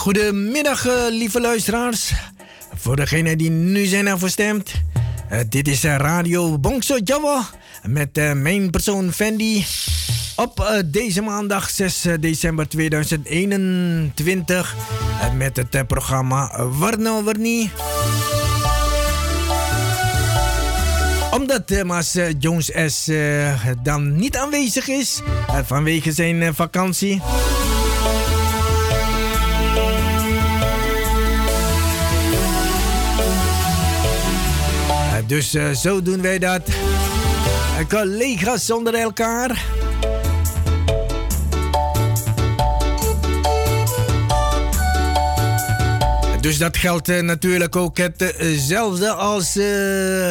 Goedemiddag uh, lieve luisteraars. Voor degenen die nu zijn afgestemd. Uh, dit is uh, Radio Bongso Java met mijn persoon Fendi. Op deze maandag 6 december 2021 met het programma Warno Warnie. Omdat Mas Jones S dan niet aanwezig is vanwege zijn vakantie. Dus uh, zo doen wij dat. Collega's zonder elkaar. Dus dat geldt uh, natuurlijk ook hetzelfde uh als uh,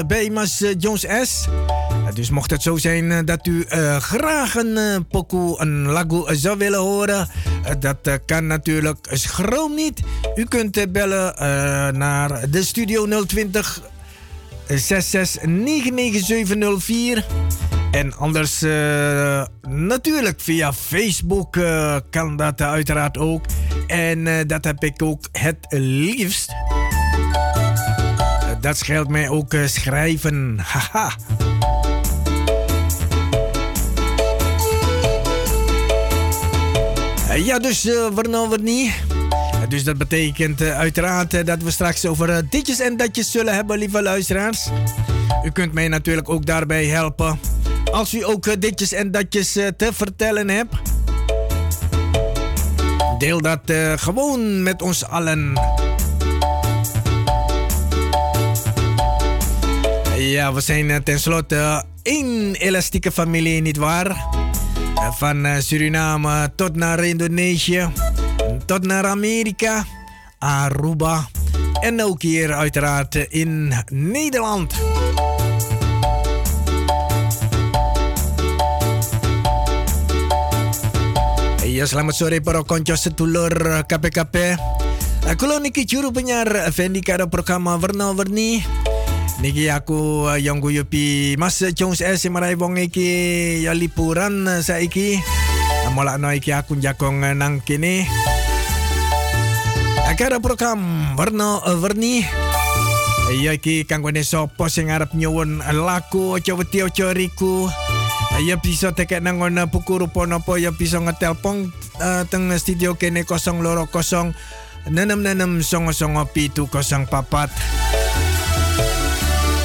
bij Mas Jones S. dus mocht het zo zijn dat u graag een pokoe, een lagu zou willen horen, dat kan natuurlijk schroom niet. U kunt bellen naar de studio 020 6699704. En anders uh, natuurlijk via Facebook uh, kan dat uiteraard ook. En uh, dat heb ik ook het liefst. dat scheelt mij ook schrijven. Haha. ja, dus uh, waar niet. Dus dat betekent uh, uiteraard uh, dat we straks over uh, ditjes en datjes zullen hebben, lieve luisteraars. U kunt mij natuurlijk ook daarbij helpen. Als u ook ditjes en datjes te vertellen hebt. Deel dat gewoon met ons allen. Ja, we zijn tenslotte één elastieke familie, nietwaar? Van Suriname tot naar Indonesië tot naar Amerika, Aruba en ook hier uiteraard in Nederland. Ya selamat sore para konco setulur KPKP. Kulo niki juru penyiar Fendi karo programa Warna Warni. Niki aku yang guyupi Mas Jones S marai wong iki ya liburan saiki. Mulakno iki aku jakong nang kene. Akara program warna warni Ya iki kanggo ne sapa sing arep nyuwun laku aja wedi aja riku. Ya bisa tekek nang ngono buku rupa napa ya bisa ngetelpon uh, teng studio kene 020 nenem nenem songo songo pitu kosong papat.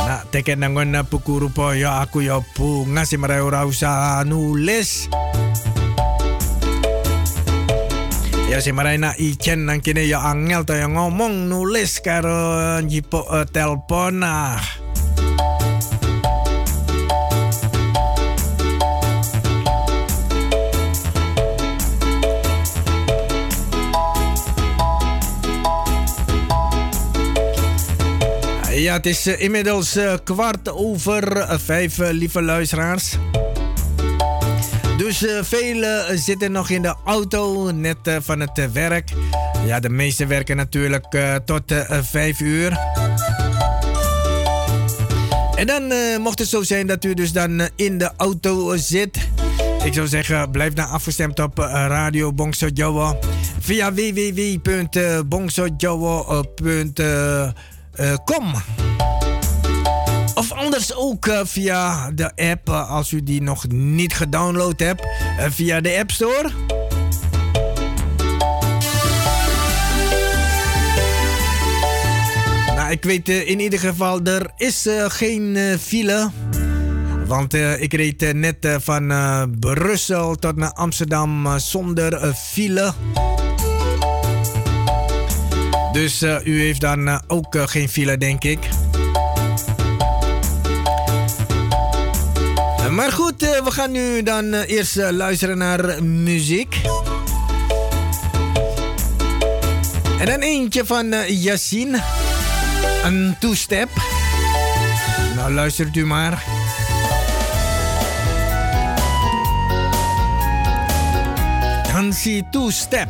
Nak tekek nang ngono buku rupa ya aku ya bunga si ora usah nulis. Ya si maray na ichen nang kini ya angel to ya ngomong nulis karo jipo uh, telepon nah. Ja, het is uh, inmiddels uh, kwart over vijf, lieve luisteraars. Dus uh, velen zitten nog in de auto, net uh, van het werk. Ja, de meesten werken natuurlijk tot vijf uur. En dan mocht het zo zijn dat u dus dan in de auto zit. Ik zou zeggen, blijf dan afgestemd op Radio Bongso. Via www.bongsojowo.com. Of anders ook uh, via de app, uh, als u die nog niet gedownload hebt, uh, via de App Store. Nou, ik weet in ieder geval, er is geen file. Want ik reed net van Brussel tot naar Amsterdam zonder file. Dus u heeft dan ook geen file, denk ik. Maar goed, we gaan nu dan eerst luisteren naar muziek. En dan eentje van Yassine. Een two-step. Nou, luistert u maar. Dansie two-step.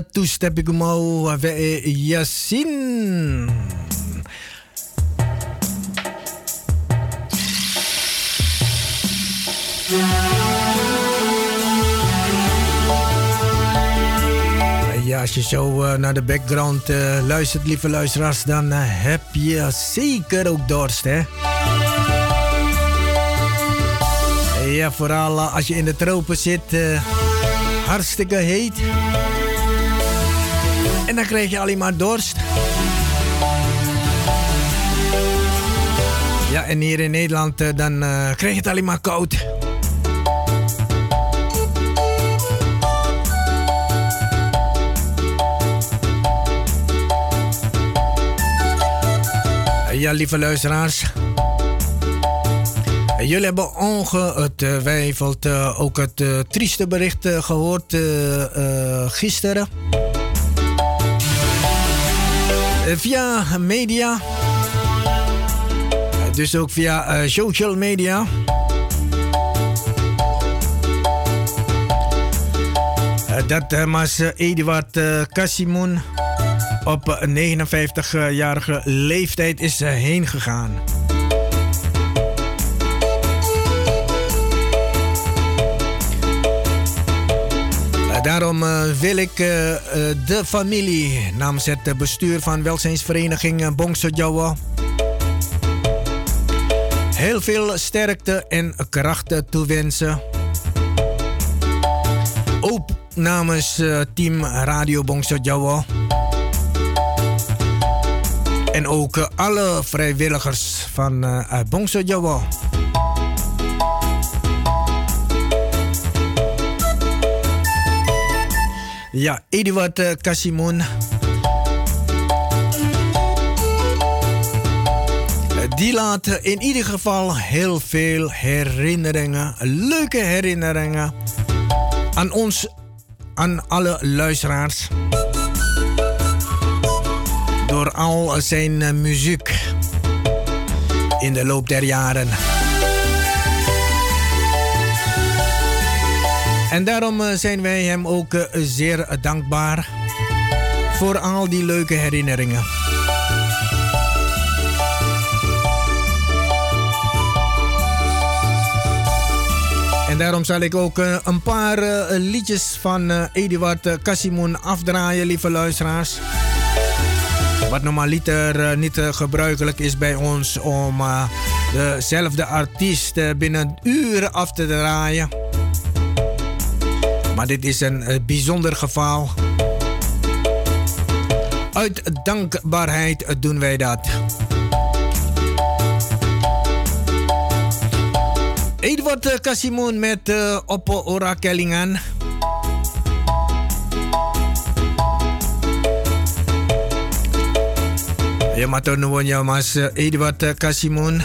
Uh, toestep ik mau ave Yasin. Ja, als je zo uh, naar de background uh, luistert, lieve luisteraars, dan uh, heb je zeker ook dorst, hè? Ja, vooral als je in de tropen zit, hartstikke heet. En dan krijg je alleen maar dorst. Ja, en hier in Nederland uh, dan uh, je het alleen maar koud. Ja, lieve luisteraars. Jullie hebben ongetwijfeld uh, ook het trieste bericht gehoord gisteren. Eh, via media. Dus ook via eh, social media. Eh, dat was Eduard Cassimoen op 59-jarige leeftijd is heen gegaan. Daarom uh, wil ik uh, de familie namens het bestuur van welzijnsvereniging Bongso Jawa heel veel sterkte en krachten toewensen. Ook namens team Radio Bongso Jawa. En ook alle vrijwilligers van Bongso Jawa. Ja, Eduard uh, Casimon. Die laat in ieder geval heel veel herinneringen, leuke herinneringen aan ons, aan alle luisteraars. Door al zijn uh, muziek in de loop der jaren. En daarom eh, zijn wij hem ook eh, zeer dankbaar voor al die leuke herinneringen. En daarom zal ik ook eh, een paar liedjes van Eduard Casimon afdraaien, lieve luisteraars. Wat normaliter niet gebruikelijk is bij ons om dezelfde artiest binnen uren af te draaien. Maar dit is een uh, bijzonder geval. Uit dankbaarheid doen wij dat. Edward Casimon met uh, Oppo Ora Kellingan. Nuwun ya Mas Edward Casimon.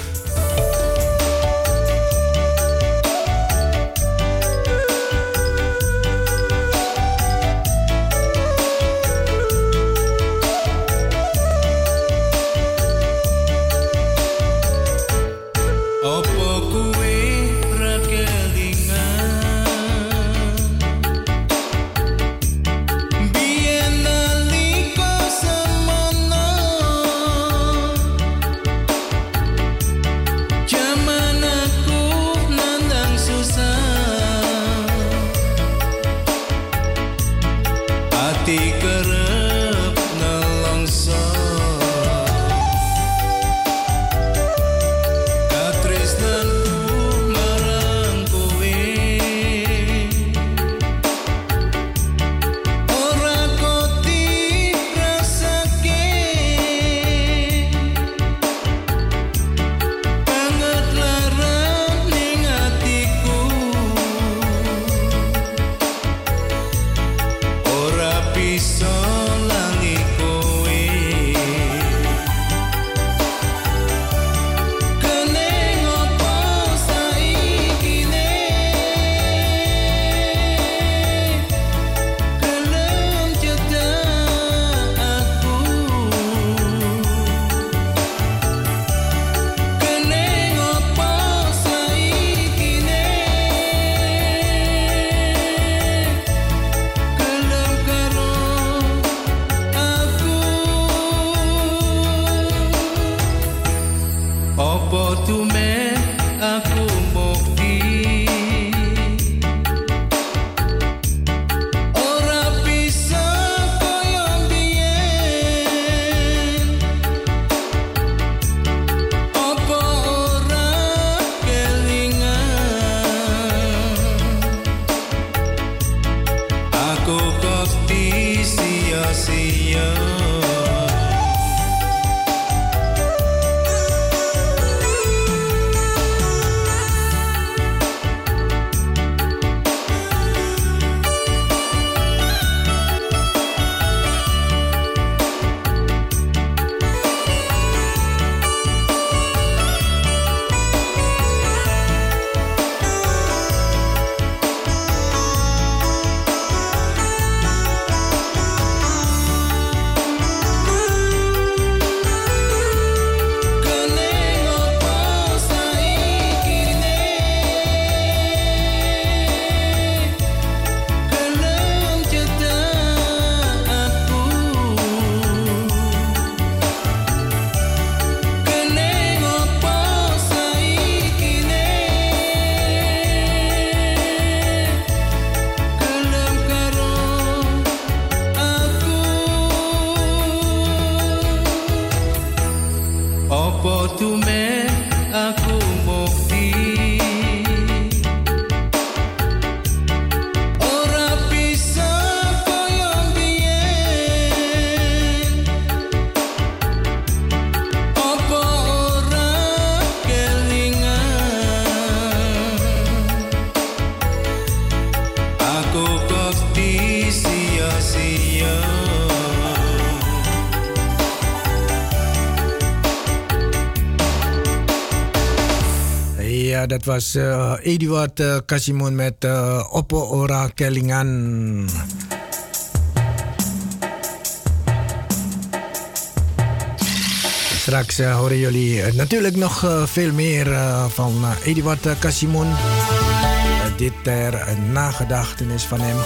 Was uh, Eduard Casimon met uh, Oppo Ora Kellingan. Straks horen jullie natuurlijk nog veel meer van Eduard Casimon. dit ter nagedachtenis van hem.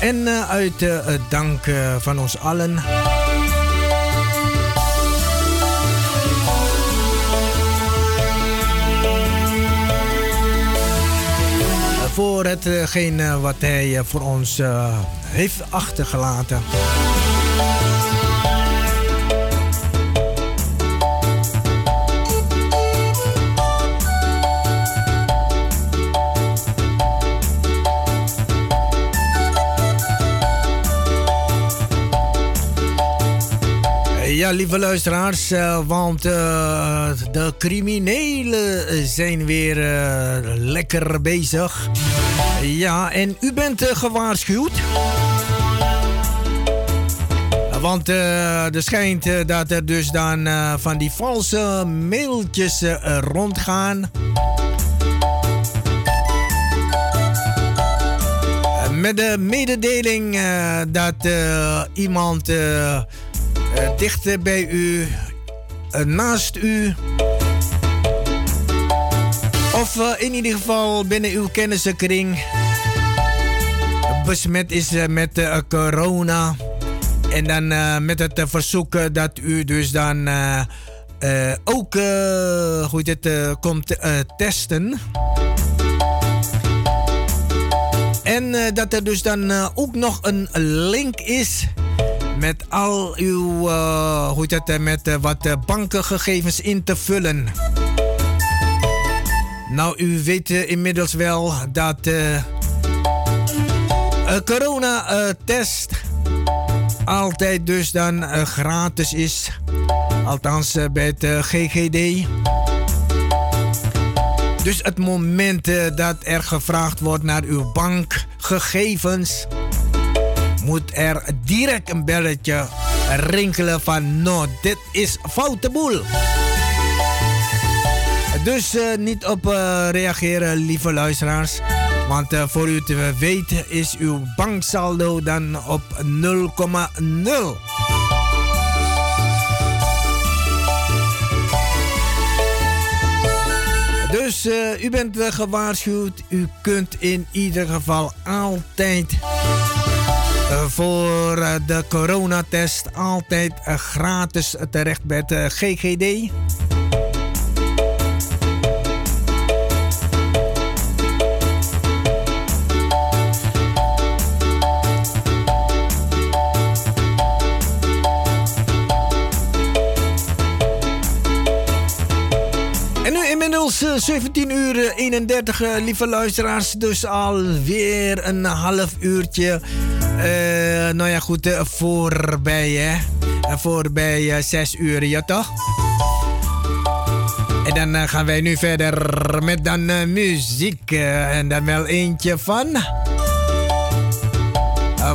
En uit dank van ons allen. Voor hetgeen wat hij voor ons heeft achtergelaten. Lieve luisteraars, uh, want uh, de criminelen zijn weer uh, lekker bezig. Ja, en u bent gewaarschuwd. Want er schijnt dat er dus dan van die valse mailtjes rondgaan. Met de mededeling dat iemand uh, dichter bij u, uh, naast u. Of uh, in ieder geval binnen uw kennissenkring besmet is met corona. En dan met het verzoek dat u dus dan ook hoe het komt testen. En dat er dus dan ook nog een link is met al uw, uh, hoe het, met uh, wat bankengegevens in te vullen. Nou, u weet inmiddels wel dat een corona-test altijd dus dan gratis is. Althans bij het GGD. Dus het moment dat er gevraagd wordt naar uw bankgegevens moet er direct een belletje rinkelen van no, dit is foute boel. Dus uh, niet op uh, reageren, lieve luisteraars. Want uh, voor u te weten is uw banksaldo dan op 0,0. Dus u bent gewaarschuwd. U kunt in ieder geval altijd eh, voor eh, de coronatest altijd eh, gratis terecht bij het GGD. Inmiddels 17 uur 31, lieve luisteraars. Dus alweer een half uurtje nou ja, goed, voorbij hè. Voorbij 6 uur, ja toch? En dan gaan wij nu verder met dan muziek. en dan wel eentje van...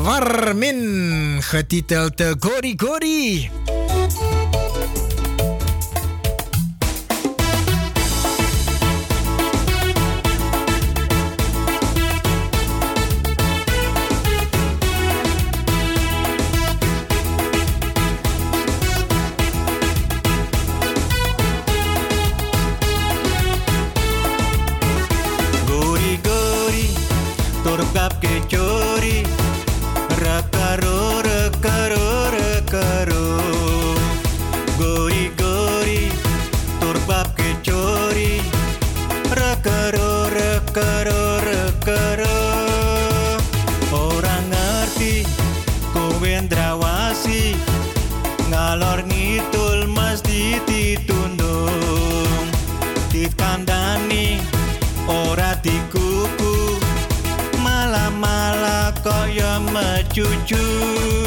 Warmin, getiteld Gori Gori. Por cupcake chori cucu Salah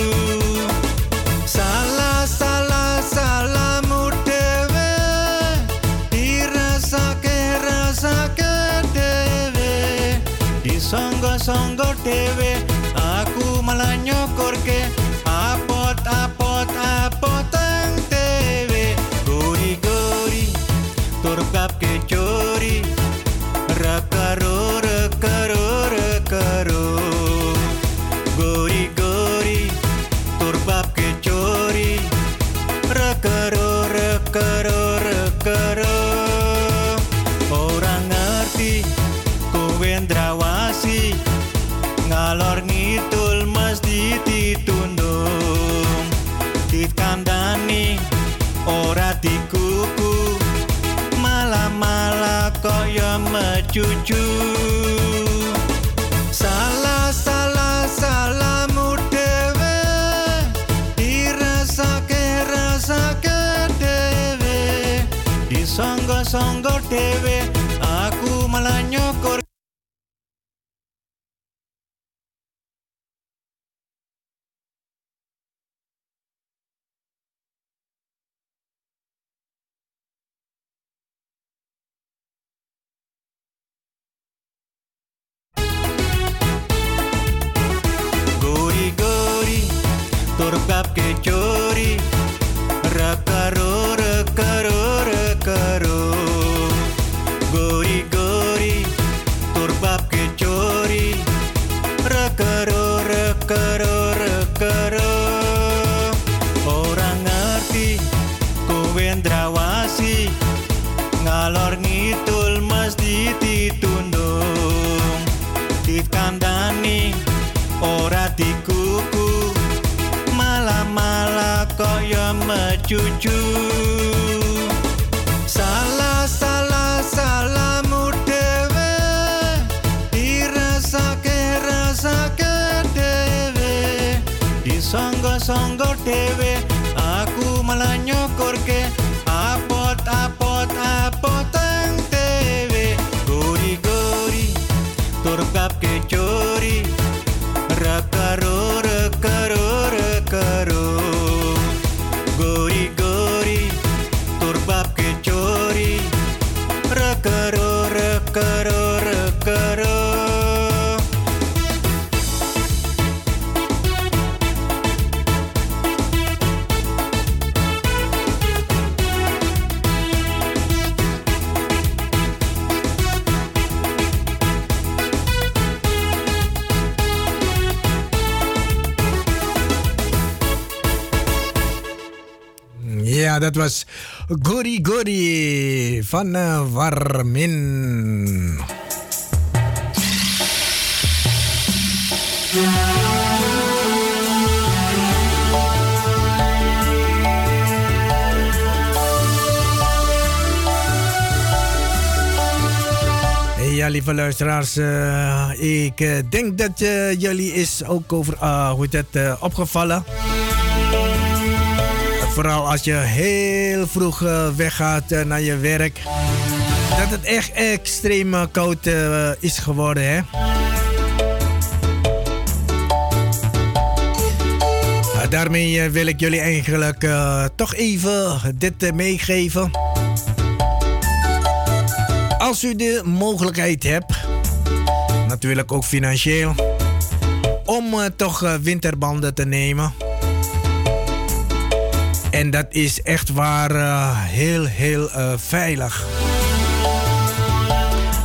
dat Goody Goody van uh, Warmin. Ja, lieve luisteraars, uh, ik uh, denk dat jullie is ook over, hoe het opgevallen vooral als je heel vroeg uh, weggaat uh, naar je werk, dat het echt extreem uh, koud is geworden. Hè? daarmee wil ik jullie eigenlijk toch even dit meegeven. Als u de mogelijkheid hebt, natuurlijk ook financieel, om toch winterbanden te nemen en dat is echt waar uh, heel, heel uh, veilig.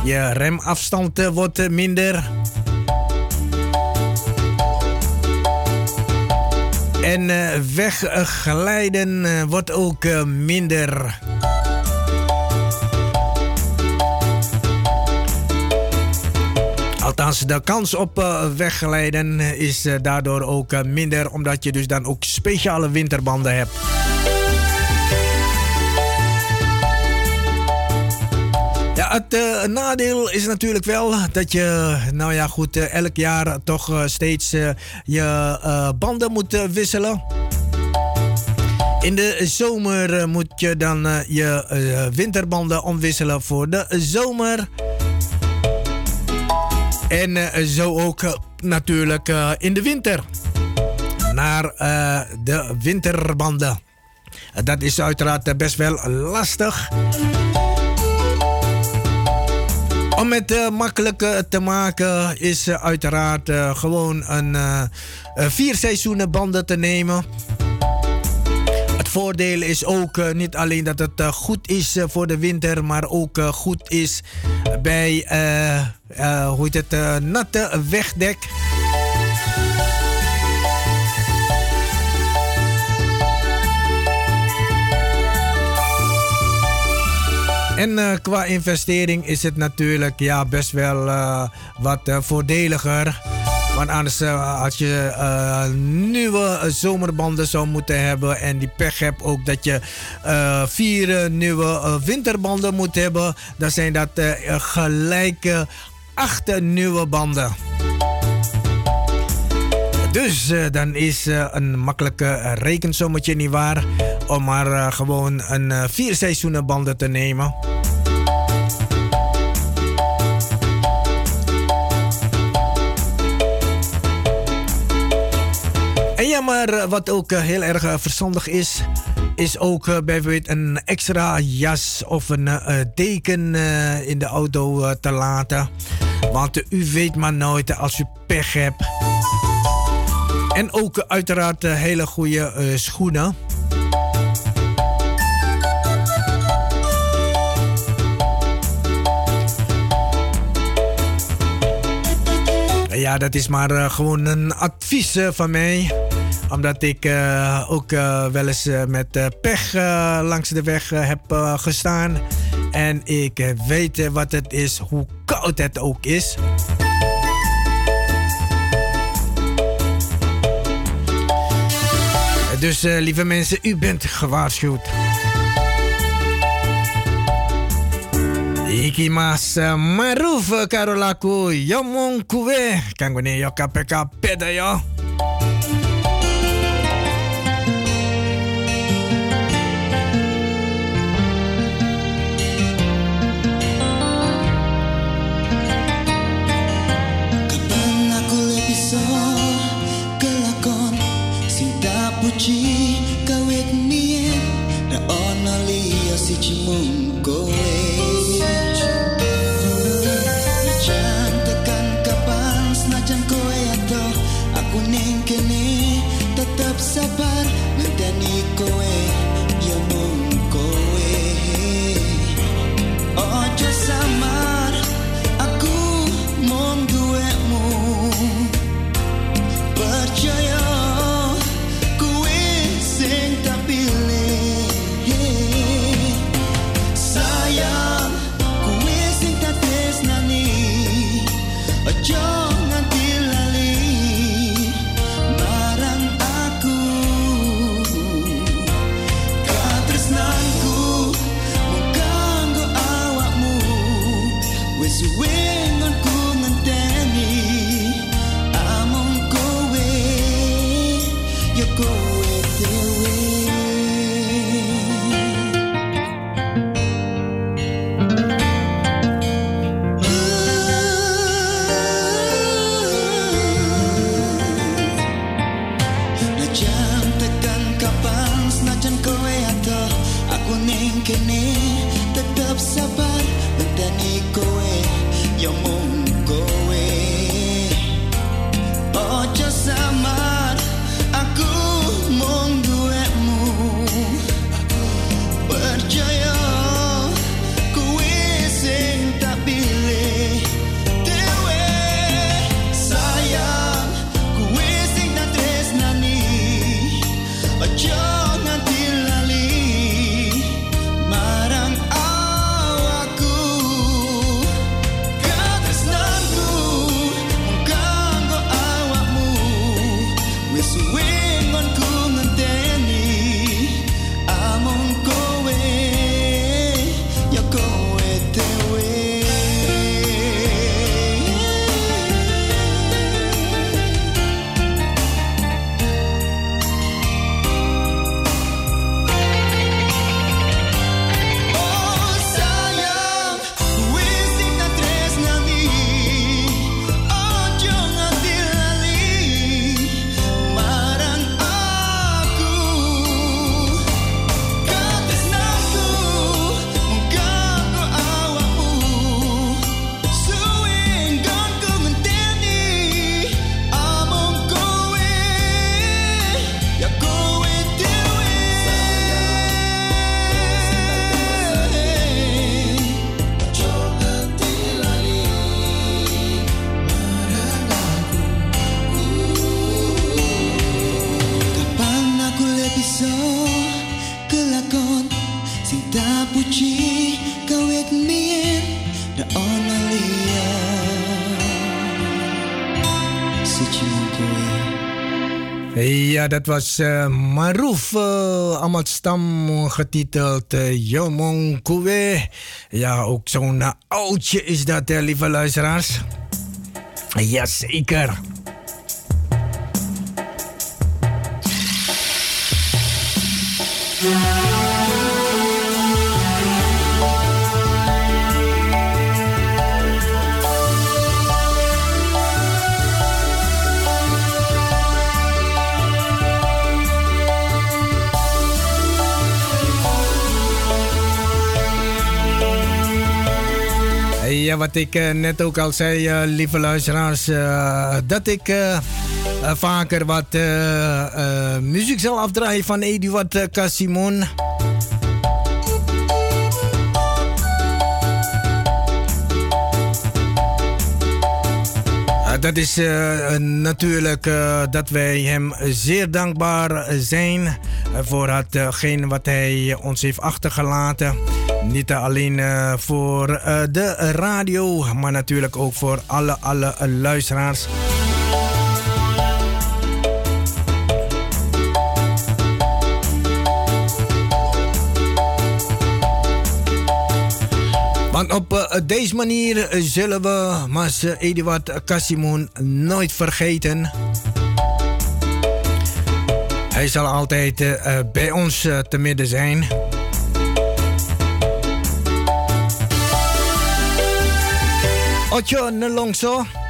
Je remafstand uh, wordt minder. En wegglijden wordt ook minder. Althans, de kans op wegglijden is daardoor ook minder, omdat je dus dan ook speciale winterbanden hebt. Het uh, nadeel is natuurlijk wel dat je, nou ja, goed, uh, elk jaar toch uh, steeds je banden moet wisselen. In de zomer moet je dan je winterbanden omwisselen voor de zomer. En zo ook natuurlijk in de winter naar de winterbanden. Dat is uiteraard best wel lastig. Om het uh, makkelijker te maken is uh, uiteraard gewoon een vier seizoenen banden te nemen voordeel is ook niet alleen dat het goed is voor de winter, maar ook goed is bij hoe heet het, natte wegdek. En uh, qua investering is het natuurlijk ja, best wel uh, wat uh, voordeliger. Want anders, als je nieuwe zomerbanden zou moeten hebben en die pech hebt ook dat je vier nieuwe winterbanden moet hebben, dan zijn dat gelijke acht nieuwe banden. Dus dan is een makkelijke rekensommetje niet waar om maar gewoon een vier seizoenen banden te nemen. En ja, maar wat ook heel erg verstandig is, is ook bijvoorbeeld een extra jas of een deken in de auto te laten. Want u weet maar nooit als u pech hebt. En ook uiteraard hele goede schoenen. Ja, dat is maar uh, gewoon een advies uh, van mij. Omdat ik uh, ook wel eens met pech langs de weg heb gestaan. En ik weet wat het is, hoe koud het ook is. Dus lieve mensen, u bent gewaarschuwd. Iki mas maruf karo laku yo mung kuwe. Kanggo yo kape-kape yo. Kawit niya na ono liya si Chimong Dat was Maroof uh, Amatstam getiteld uh. Ja, ook zo'n oudje is dat, lieve luisteraars. Jazeker. Wat ik uh, net ook al zei, uh, lieve luisteraars, uh, dat ik vaker wat muziek zal afdraaien van Eduard Casimon. dat is natuurlijk dat wij hem zeer dankbaar zijn voor hetgeen wat hij ons heeft achtergelaten. Niet alleen uh, voor uh, de radio, maar natuurlijk ook voor alle, alle uh, luisteraars. Want op deze manier zullen we Mas Eduard Casimon nooit vergeten. Hij zal altijd bij ons te midden zijn. Ocho Nelongso. padha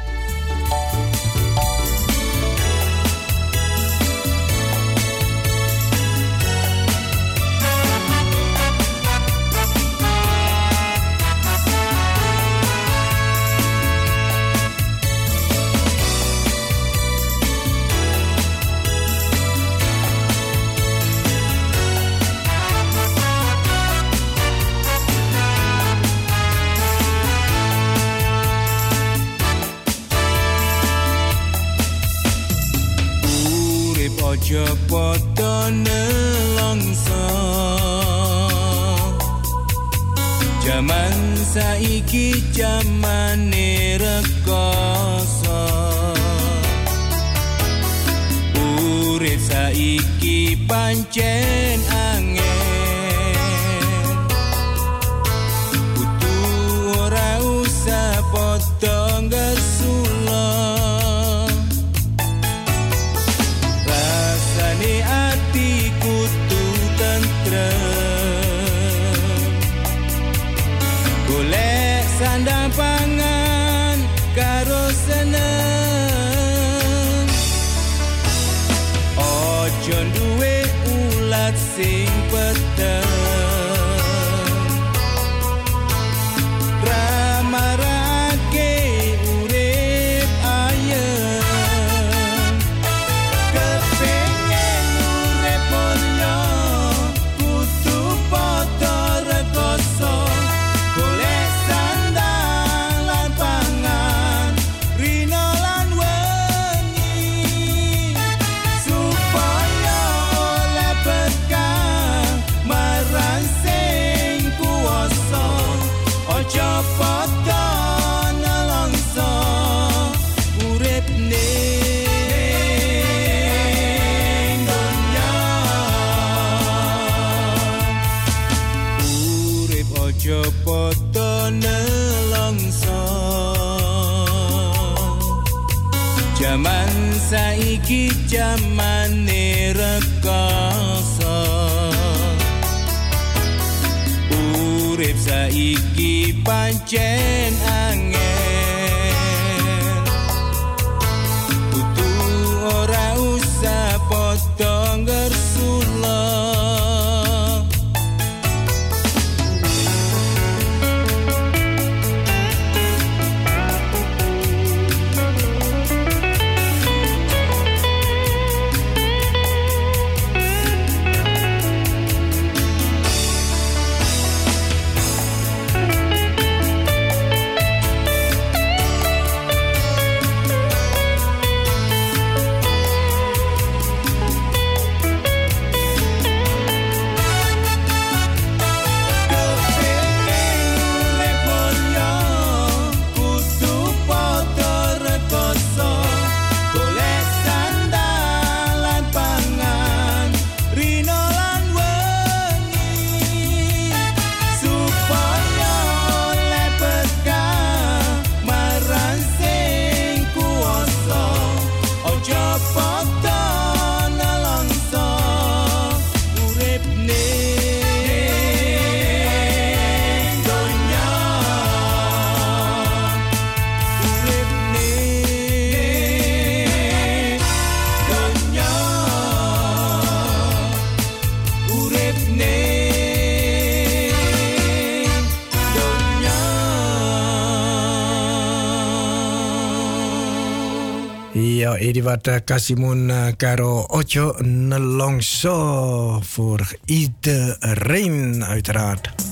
saiki jamane rekoso. Urip saiki pancen Ja, Edi wat Kasimun Karo Ocho Nelongso voor iedereen uiteraard.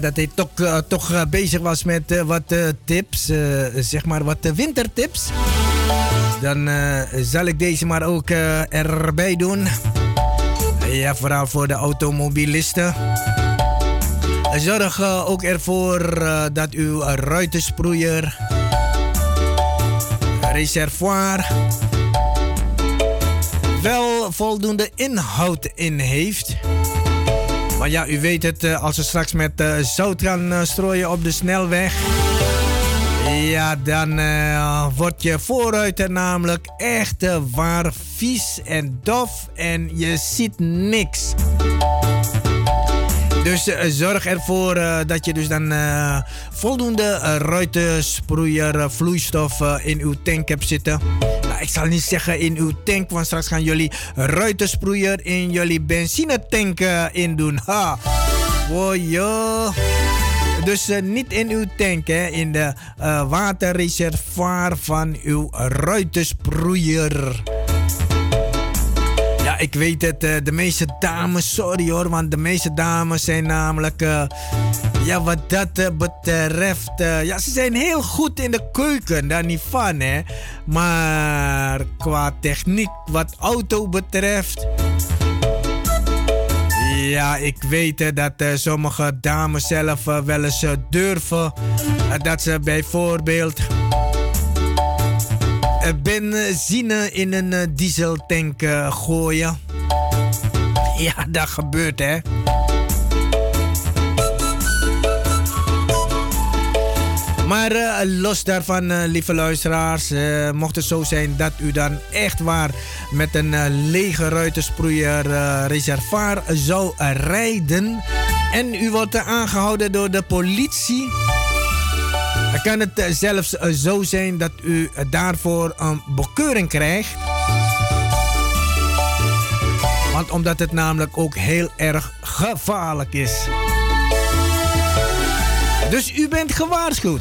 Dat hij toch, uh, toch uh, bezig was met uh, wat tips, zeg maar wat wintertips. Dan zal ik deze maar ook erbij doen. Ja, vooral voor de automobilisten. Zorg ook ervoor dat uw ruitensproeier, reservoir, wel voldoende inhoud in heeft. Maar ja, u weet het, eh, als we straks met uh, zout gaan uh, strooien op de snelweg. Ja, dan wordt je vooruit namelijk echt waar vies en dof en je ziet niks. Dus zorg ervoor dat je dus dan voldoende ruitensproeier vloeistof in uw tank hebt zitten. Ik zal niet zeggen in uw tank, want straks gaan jullie ruitensproeier in jullie benzinetank in doen. Ha! Wojo! Dus niet in uw tank, hè, in de waterreservoir van uw ruitensproeier ik weet het. Eh, de meeste dames, sorry hoor, want de meeste dames zijn namelijk, uh, ja, wat dat uh, betreft, ja, ze zijn heel goed in de keuken, daar niet van, hè. Maar qua techniek, wat auto betreft, ja, ik weet dat sommige dames zelf wel eens durven, dat ze bijvoorbeeld benzine in een eh, dieseltank gooien. Ja, dat gebeurt hè. Maar los daarvan, lieve luisteraars, mocht het zo zijn dat u dan echt waar met een lege ruitensproeier reservoir zou rijden en u wordt aangehouden door de politie dan kan het eh, zelfs eh, zo zijn dat u eh, daarvoor een bekeuring krijgt. Want omdat het namelijk ook heel erg gevaarlijk is. Dus u bent gewaarschuwd.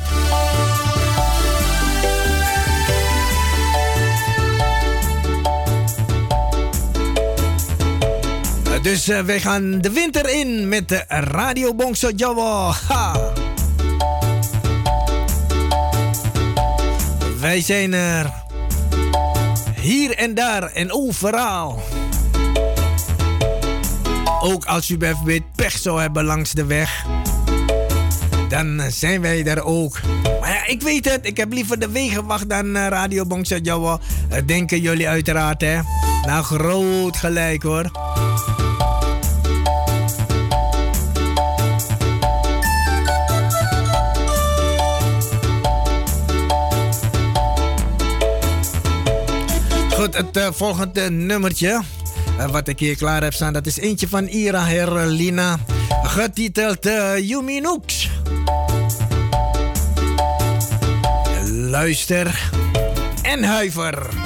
Dus wij gaan de winter in met de Radio Bongso Jawa. Ha! Wij zijn er hier en daar en overal. Ook als u bijvoorbeeld pech zou hebben langs de weg, dan zijn wij er ook. Maar ja, ik weet het, ik heb liever de wegenwacht dan uh, Radio Bongsa Jawa. Uh, denken jullie uiteraard, hè? Nou, groot gelijk hoor. Het uh, volgende nummertje uh, wat ik hier klaar heb staan, dat is eentje van Ira Herlina, getiteld uh. Luister en huiver.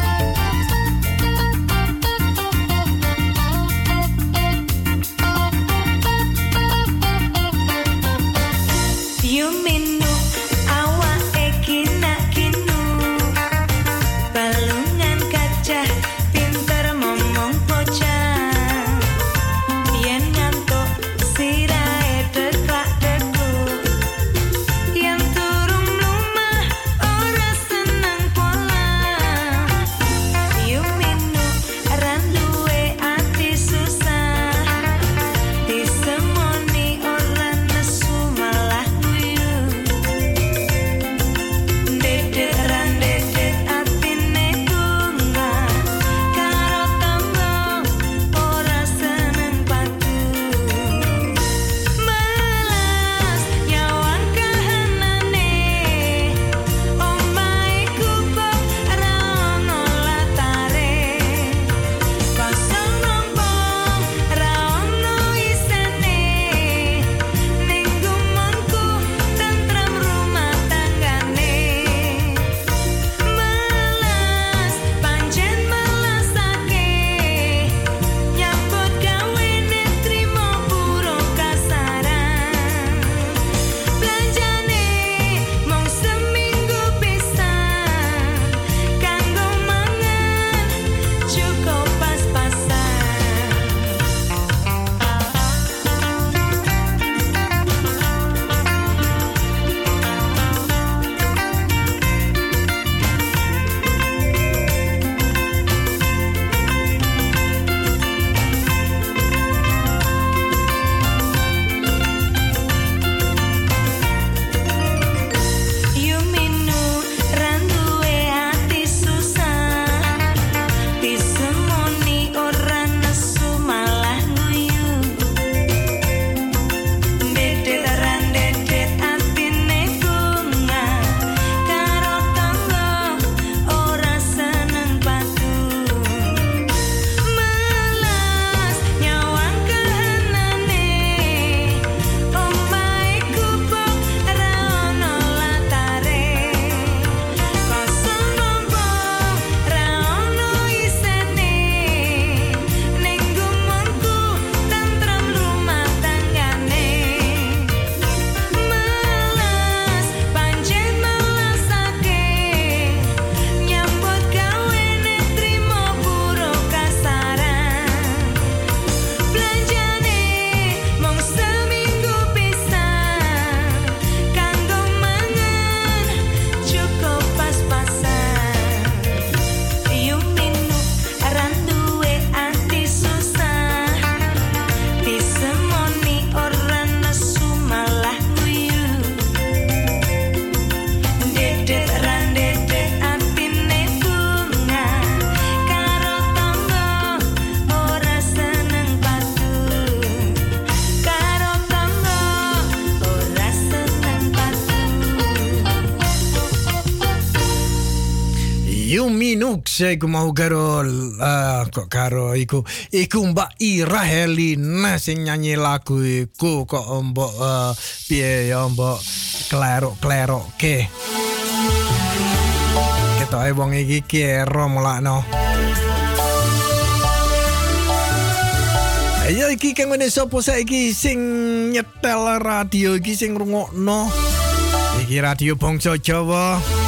Iku mau karo uh, kok karo iku iku Mbak Ira Helina sing nyanyi lagu iku kok mbok uh, piye ya mbok klerok-klerok ke. Ketoke wong iki kero mulakno. Ayo iki kang ngene sapa saiki sing nyetel radio iki sing rungokno. Iki radio Bangsa Jawa.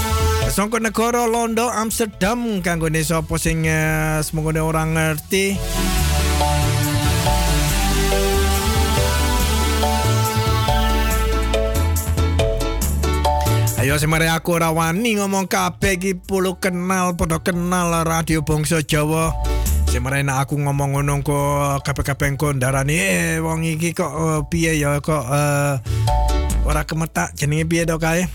Songko negara Londo Amsterdam kanggo sapa sing uh, semoga orang ngerti. Ayo semare aku ora wani ngomong kabeh iki puluh kenal padha kenal radio Bangsa Jawa. Semare nek aku ngomong ngono kok kabeh-kabeh engko ndarani eh wong iki kok uh, piye ya kok uh, ora kemetak jenenge piye to kae.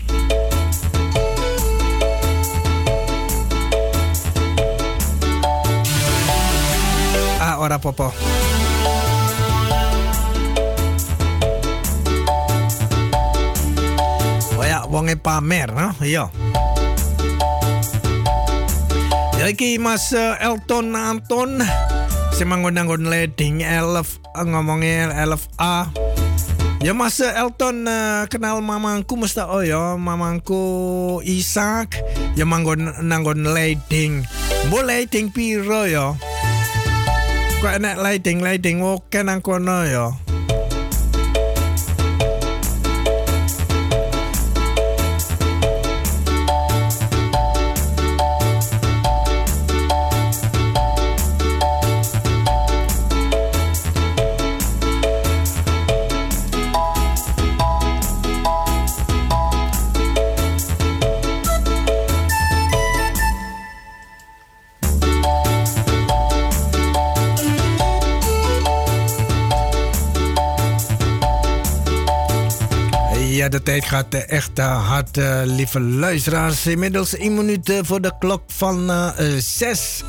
Ora popo. Waya wonge pamer, no? Iya. Ya iki Mas eh, Elton Anton semanggon-anggon leding elf ngomongnya elf A. Ya Mas Elton uh, kenal mamangku mesti oh ya mamangku Isak ya manggon nanggon leding. Boleh leding piro ya? Kok enak lighting-lighting oke nang kono de tijd gaat echt hard, uh, lieve luisteraars. Inmiddels 1 minuut voor de klok van 6.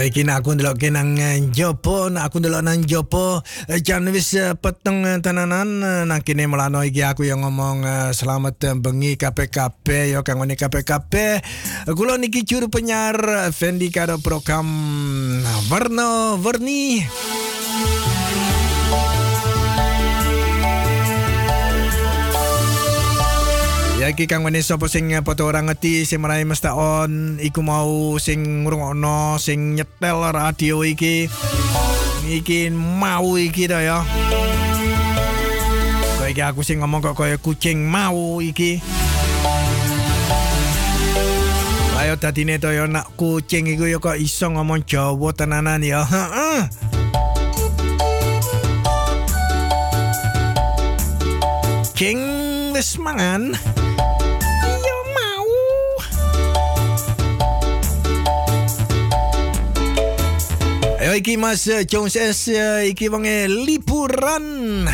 Ayo iki nak aku ndelok nang eh, jopo, nak aku ndelok nang jopo, eh, jan wis eh, peteng tenanan nang kene melano iki aku yang ngomong selamat bengi KPKP yo kanggo KPKP. Kula niki juru penyar Fendi karo program Warna Warni. Ya iki kang wene sapa sing foto ora ngerti sing marai mesti on iku mau sing ngrungokno sing nyetel radio iki. Iki mau iki to ya. Iki aku sing ngomong kok kaya kucing mau iki. Ayo dadine to ya nak kucing iku ya kok iso ngomong Jawa tenanan ya. Heeh. King wis mangan. Ayo iki Mas Jones S iki wonge liburan.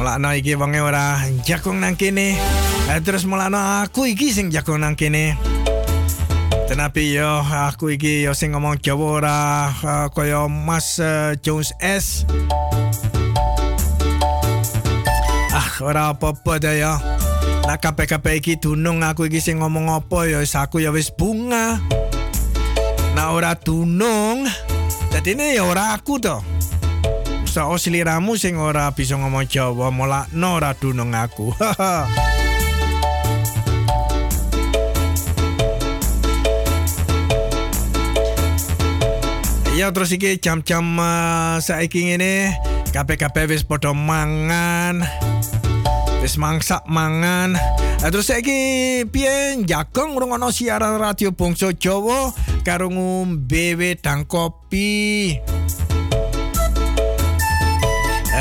Mulakno iki wonge ora jakong nang kene. Eh, terus mulakno aku iki sing jakong nang kene. Tenapi yo aku iki yo sing ngomong Jawa ora kaya Mas Jones S. Ah, ora apa-apa dah ya. Nak kape-kape iki dunung aku iki sing ngomong apa ya aku ya wis bunga. Nah ora tunung. Dadi ini ya ora aku to. Sa seliramu sing ora bisa ngomong Jawa molakno ora dunung aku. Ya terus iki jam-jam uh, saiki ngene kabeh-kabeh wis padha mangan. Wis mangsak mangan. Uh, terus saiki piye jagong ngrungokno siaran radio Bangsa Jawa karo ngombe wedang kopi.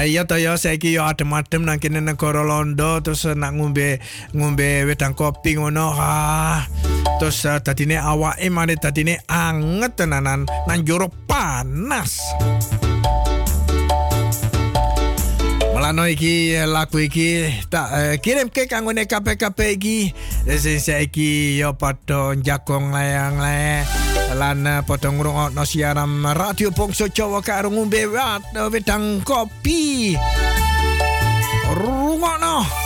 Iya to ya saiki yo adem-adem nang kene negara Londo terus nak ngombe ngombe wedang kopi ngono. Ah. Terus uh, dadine awake mari dadine anget tenanan nang jero panas. Melano iki lagu iki tak uh, kirim ke kanggo KPKP iki sing saiki yo padha jagong layang-layang lan padha ngrungokno siaran radio Bangsa Jawa karo ngombe wedang kopi. Rungokno.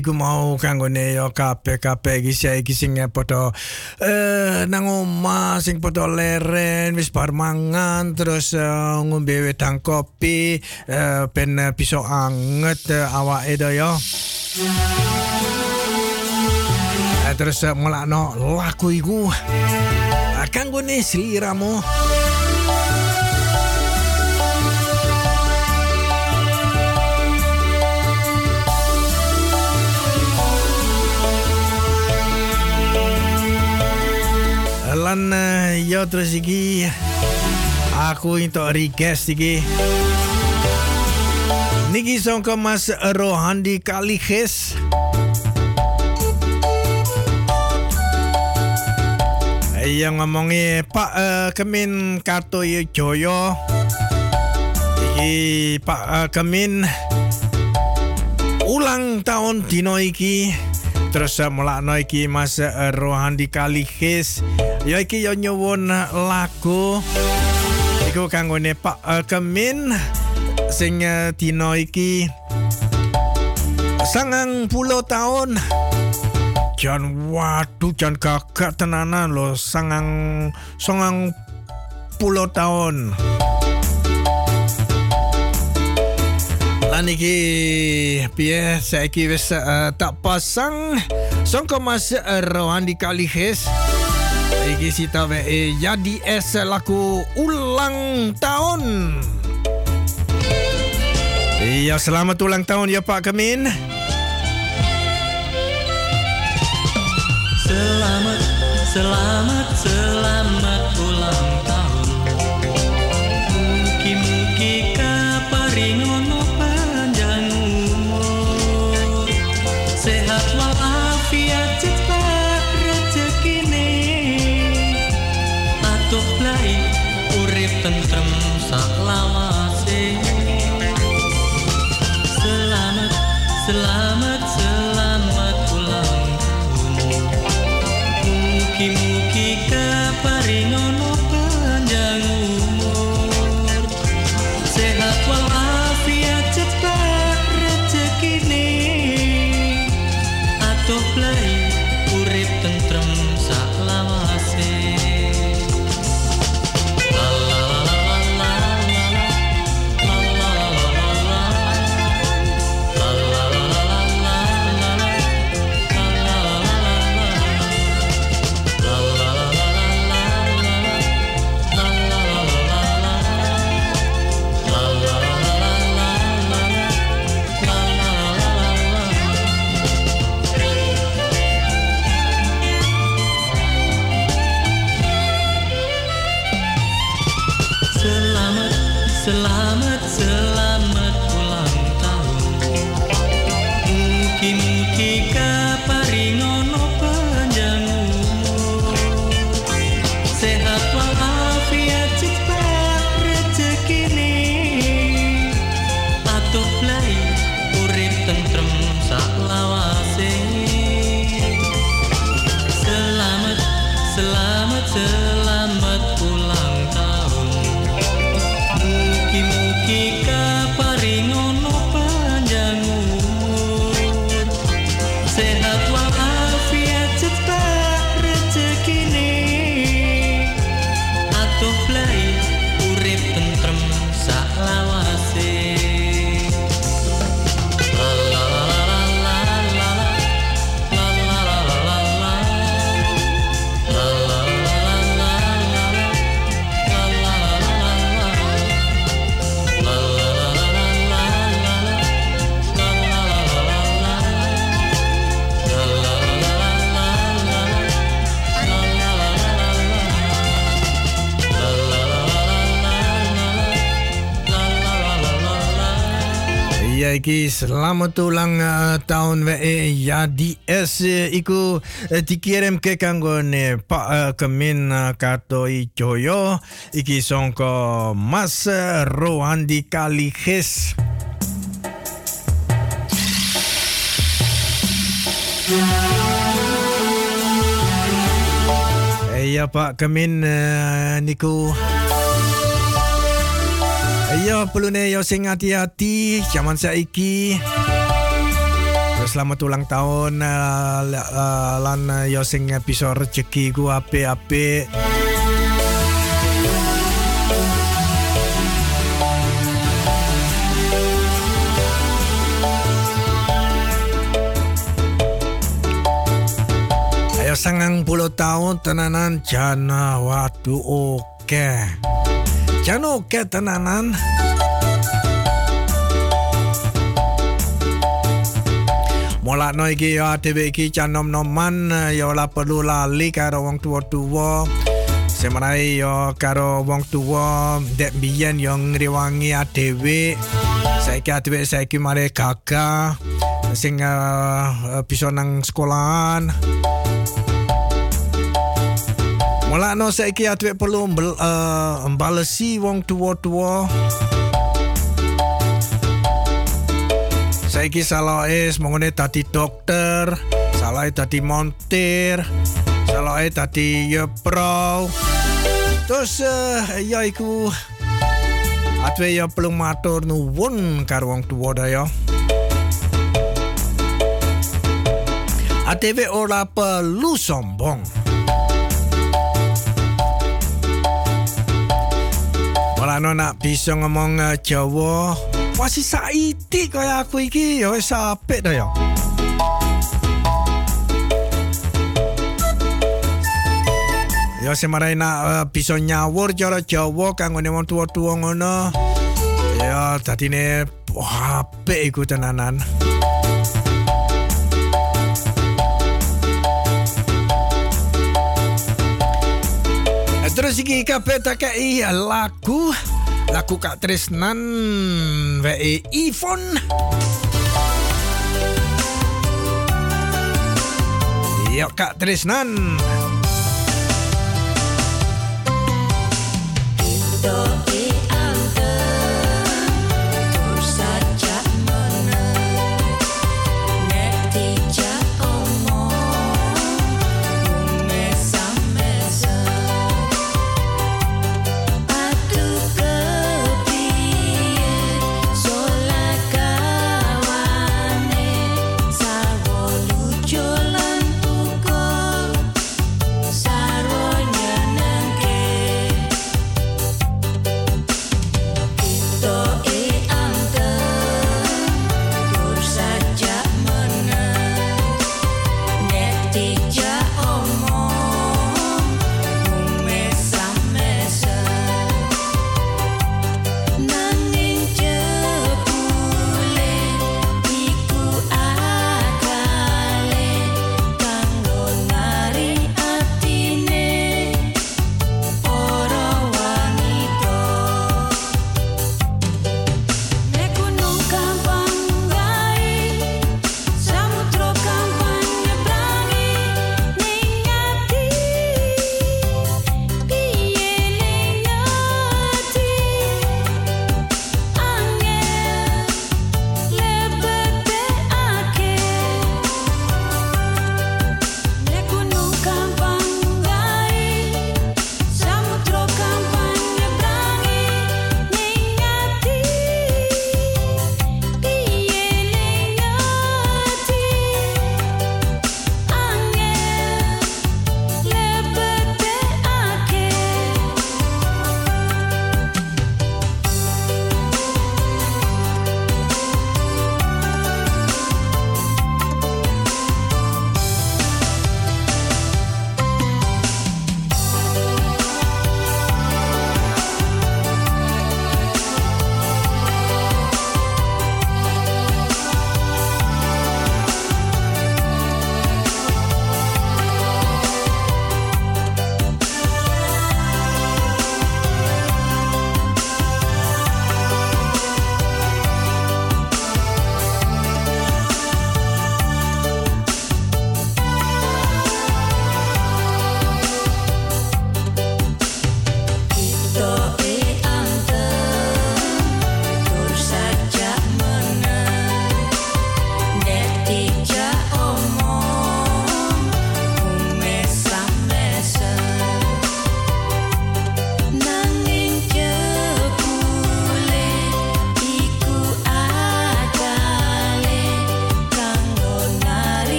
Ku mau kanggo ne kape kape iki saiki sing poto eh nang omah sing poto leren wis bar mangan terus uh, ngombe wedang kopi uh, ben uh, bisa anget uh, awake yo. Terus melakno laku iku kanggo ne. Lan uh, yo terus iki. Aku untuk request iki. Niki songko Mas Rohandi Kaliges yang ngomongi Pak uh, Kemin Karto Joyo iki Pak uh, Kemin. Ulang tahun dino iki. Terus uh, mulakno iki Mas uh, Rohandi Kaliges ya iki yo nyuwun lagu. Iku kanggone Pak uh, Kemin sing uh, dino iki sangang puluh tahun. Jan waduh jan gagak tenanan lo sangang sangang puluh tahun. Lan iki piye saiki wis uh, tak pasang. Songko Mas uh, Rohandi Kaliges Iki sita we jadi es laku ulang tahun. Iya, selamat ulang tahun ya Pak Kemin. Selamat, selamat, selamat Ya iki selamat ulang uh, tahun we ya di uh, iku uh, dikirim ke kanggone Pak uh, Kemin Karto Joyo. Iki songko Mas Rohandi Kaliges. Iya Pak Kemin niku Iya perlu ne yo sing hati-hati zaman saiki. selamat ulang tahun uh, lan uh, yo sing bisa rezeki ku apik-apik. Ayo sangang puluh tahun tenanan jana waduh oke. Jana oke tenanan. Mulakno iki ya dhewe iki canom-noman ya ora perlu lali karo wong tuwa-tuwa. Semerai yo karo wong tuwa dek biyen yo ngriwangi adewe. Saiki adewe saiki mare gagah sing uh, nang sekolahan. Mulakno saiki adewe perlu mbel, uh, mbalesi wong tuwa-tuwa. Saiki salah es mongone dadi dokter, salah dadi montir, salah dadi yepro. Terus uh, ya iku atwe ya perlu matur nuwun karo wong tuwa dah ya. ATV ora perlu sombong. Ora no nak bisa ngomong uh, Jawa, masih saiti kaya aku iki ya wis apik dah ya. Ya semarai nak uh, bisa nyawur cara Jawa kanggone wong tuwa-tuwa ngono. Ya dadine apik iku tenanan. Terus iki kabeh tak kei lagu lagu Kak Trisnan wae Ivon. Yuk Kak Trisnan.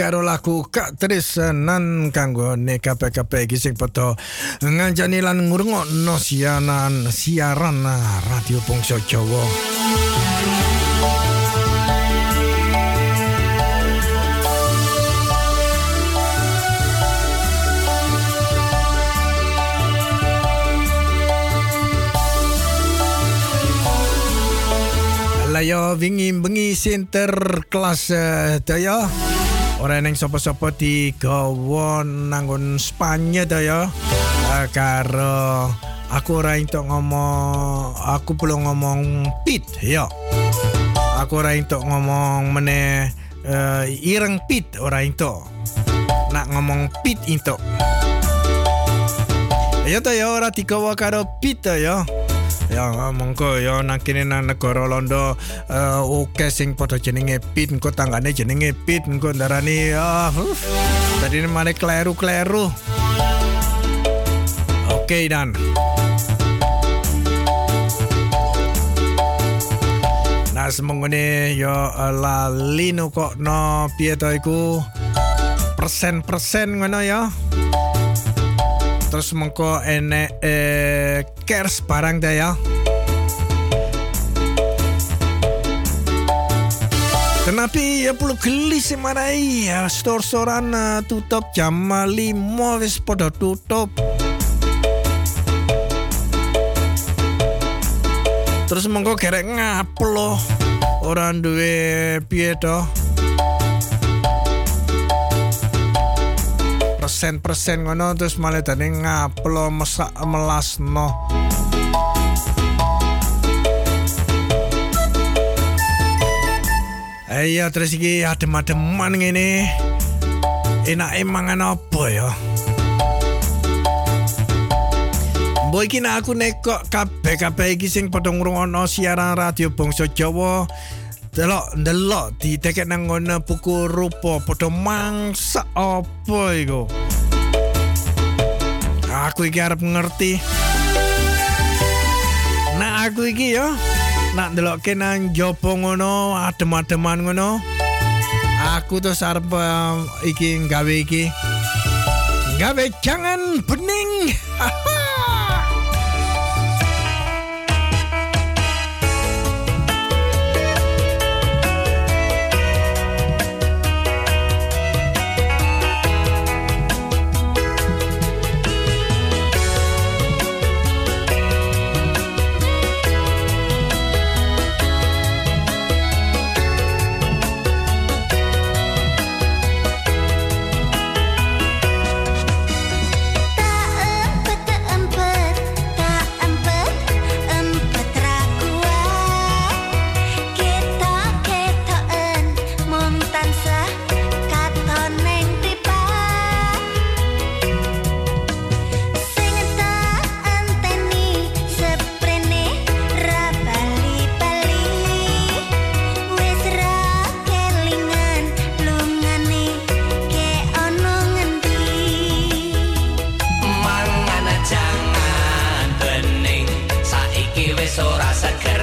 Karo laku Kak Tris nan kanggo ne KPKP iki sing poto ngancani lan ngrungokno siaran siaran Radio Bangsa Jawa. Lah yo wingi bengi center kelas uh, daya. Ora neng sapa-sapa di gawa nanggon Spanya daya. Uh, karo aku ora entuk ngomong aku perlu ngomong pit ya. Aku ora entuk ngomong meneh uh, ireng pit ora entuk. Nak ngomong pit entuk. Ya ta ya ora digawa karo pit ya. Ya monggo ya nang kene nang negara Londo uh, oke sing padha jenenge Pit engko tanggane jenenge Pit engko ndarani ah uh, tadi mane kleru-kleru. Oke dan. Nah semongone yo uh, lali no kok no piye to iku persen-persen ngono ya. Terus mengko enek eh, kers barang dah ya. Kenapa ya perlu geli sih marai ya store-storean uh, tutup jam 5 wis pada tutup. Terus mengko gerek ngaplo orang duwe piye toh? Persen-persen ngono terus malah tadi ngaplo mesak melasno. Iya terus iki adem-ademan ngene. Enak mangan apa ya? Boy iki nek aku nekok kabeh-kabeh iki sing padha ngrungokno siaran radio Bangsa Jawa delok delok ditekek nang ngono buku rupa. Padha mangsa apa iku? Aku iki arep ngerti. Nah aku iki ya nak delok nang jopo ngono adem-ademan ngono. Aku terus arep uh, iki gawe iki. Gawe jangan bening So I said.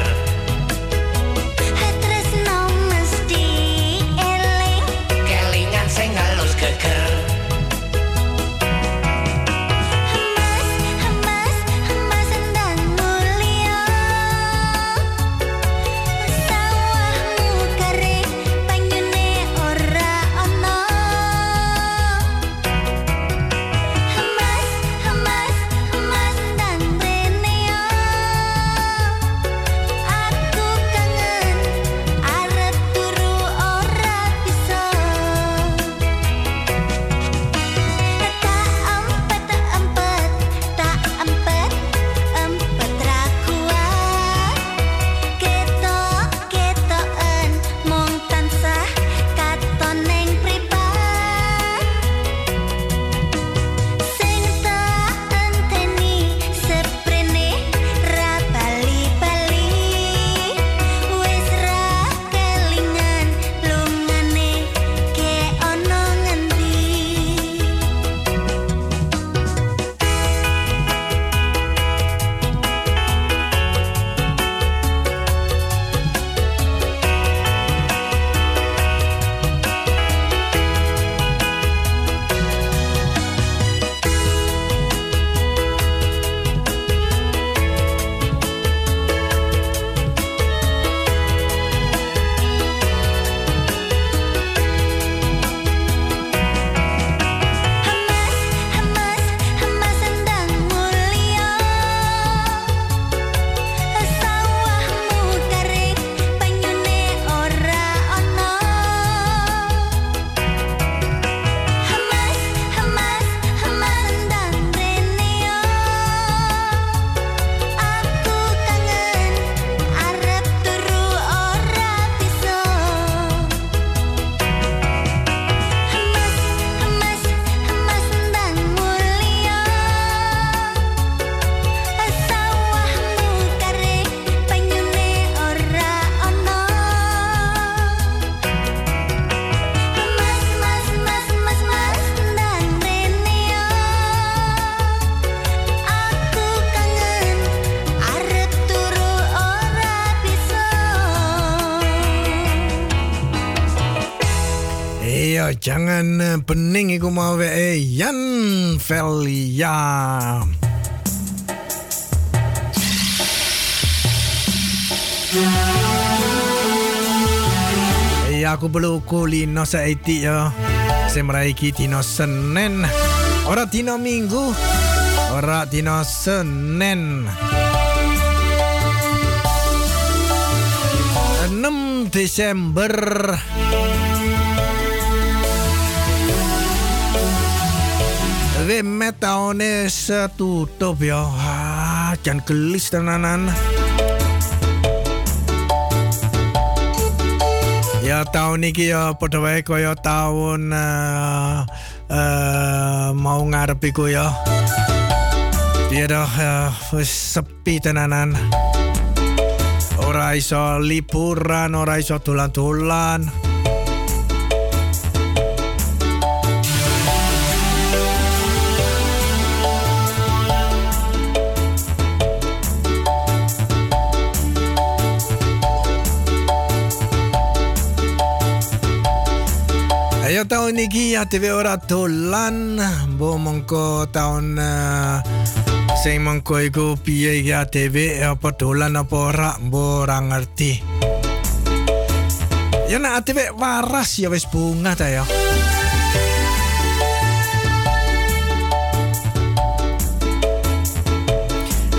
Wae Yan Velia. Iya aku perlu kulino saiti ya. Semrai iki tino Senin. Ora tino Minggu. Ora tino Senin. 6 Desember We met tahun is eh, tutup ya. Ah, jangan gelis tenanan. Ya tahun ini ya padha wae kaya tahun eh, mau ngarep ya. Dia dah sepi. Tahun ini ya TV ora dolan, bo mongko tahun uh, sing mongko iku piye ya TV apa dolan apa ora mbo ora ngerti. Ya nak TV waras ya wis bunga ta ya.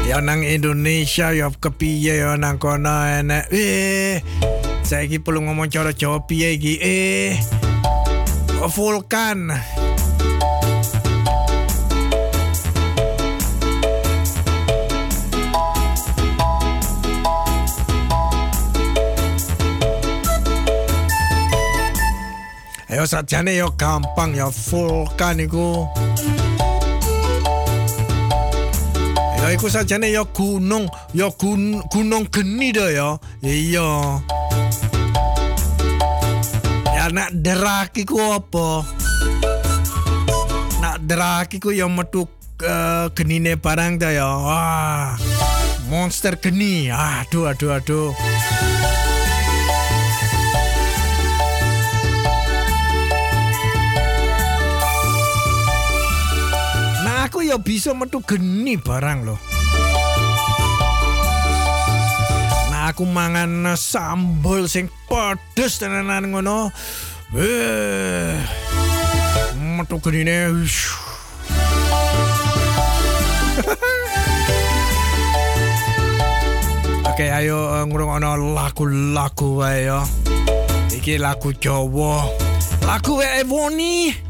Ya nang Indonesia ya kepiye ya nang kono enek. Eh, saiki perlu ngomong cara Jawa piye iki? Eh, vulkan. Ayo sajane yo gampang ya vulkan iku. Ya iku sajane ya gunung, ya gun, gunung geni dah ya. Iya. Nak derak iku apa? Nak derak iku ya metu uh, genine barang dah ya. Wah. Monster geni. Aduh aduh aduh. Nah aku ya bisa metu geni barang loh. Aku mangan sambal sing pedes tenanan ngono. Eh. Metu genine. wish. Oke, ayo uh, ngrungokno lagu-lagu wae ya. Iki lagu Jawa. Lagu wae Woni.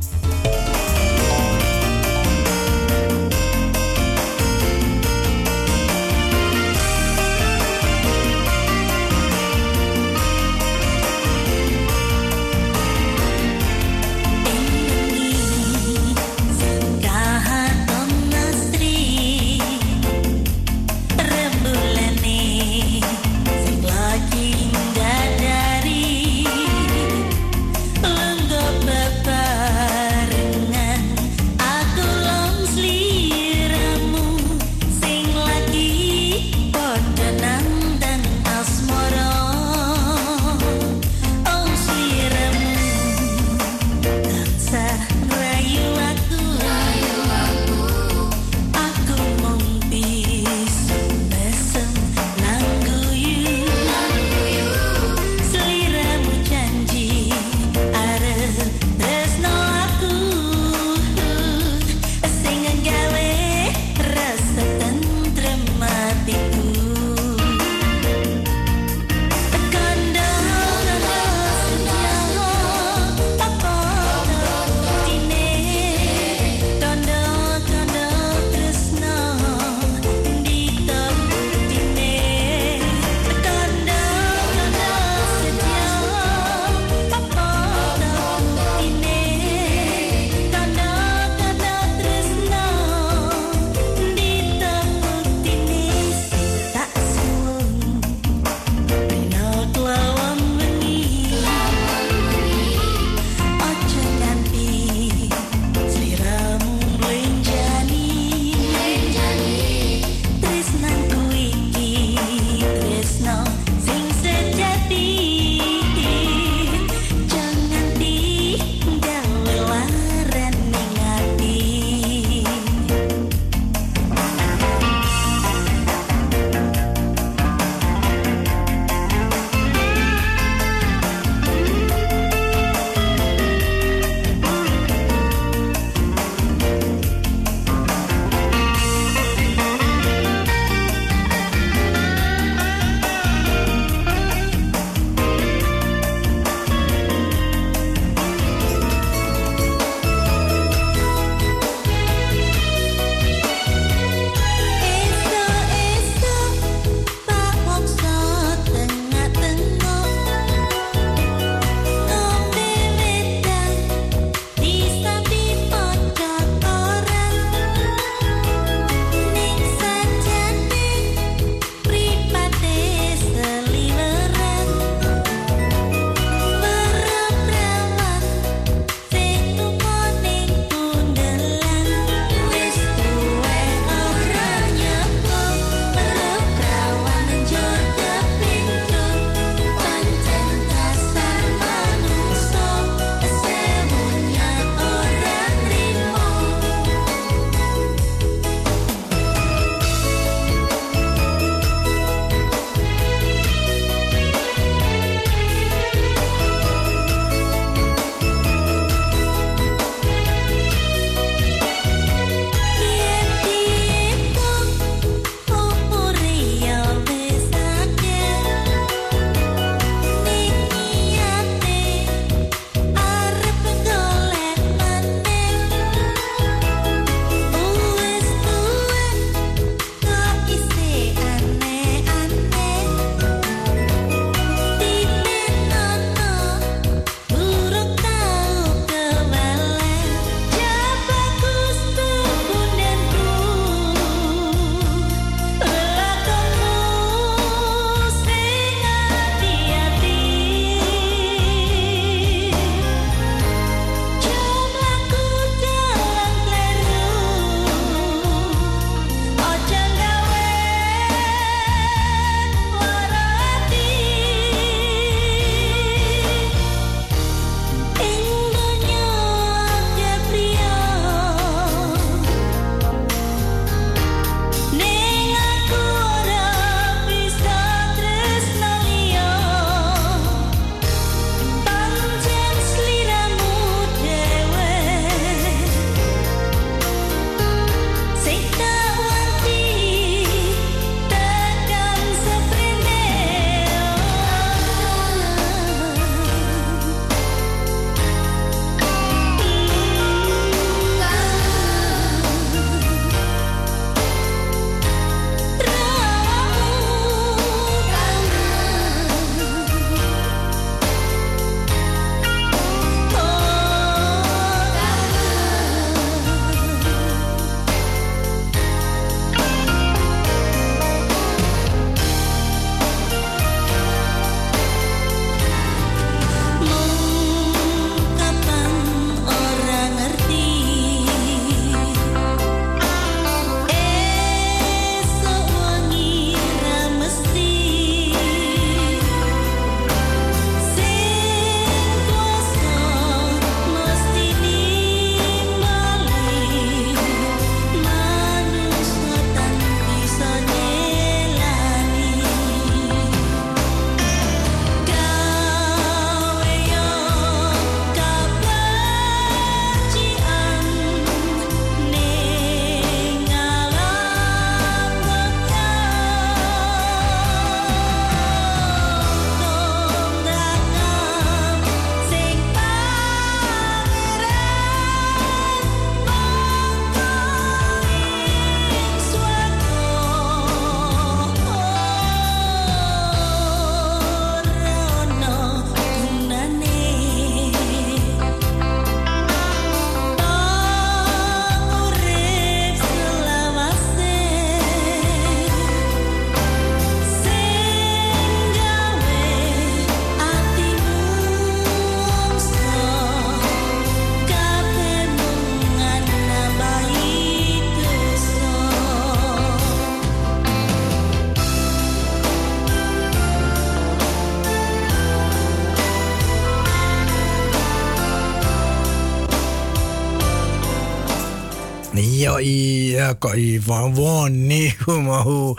Iya kok Woni ku mau.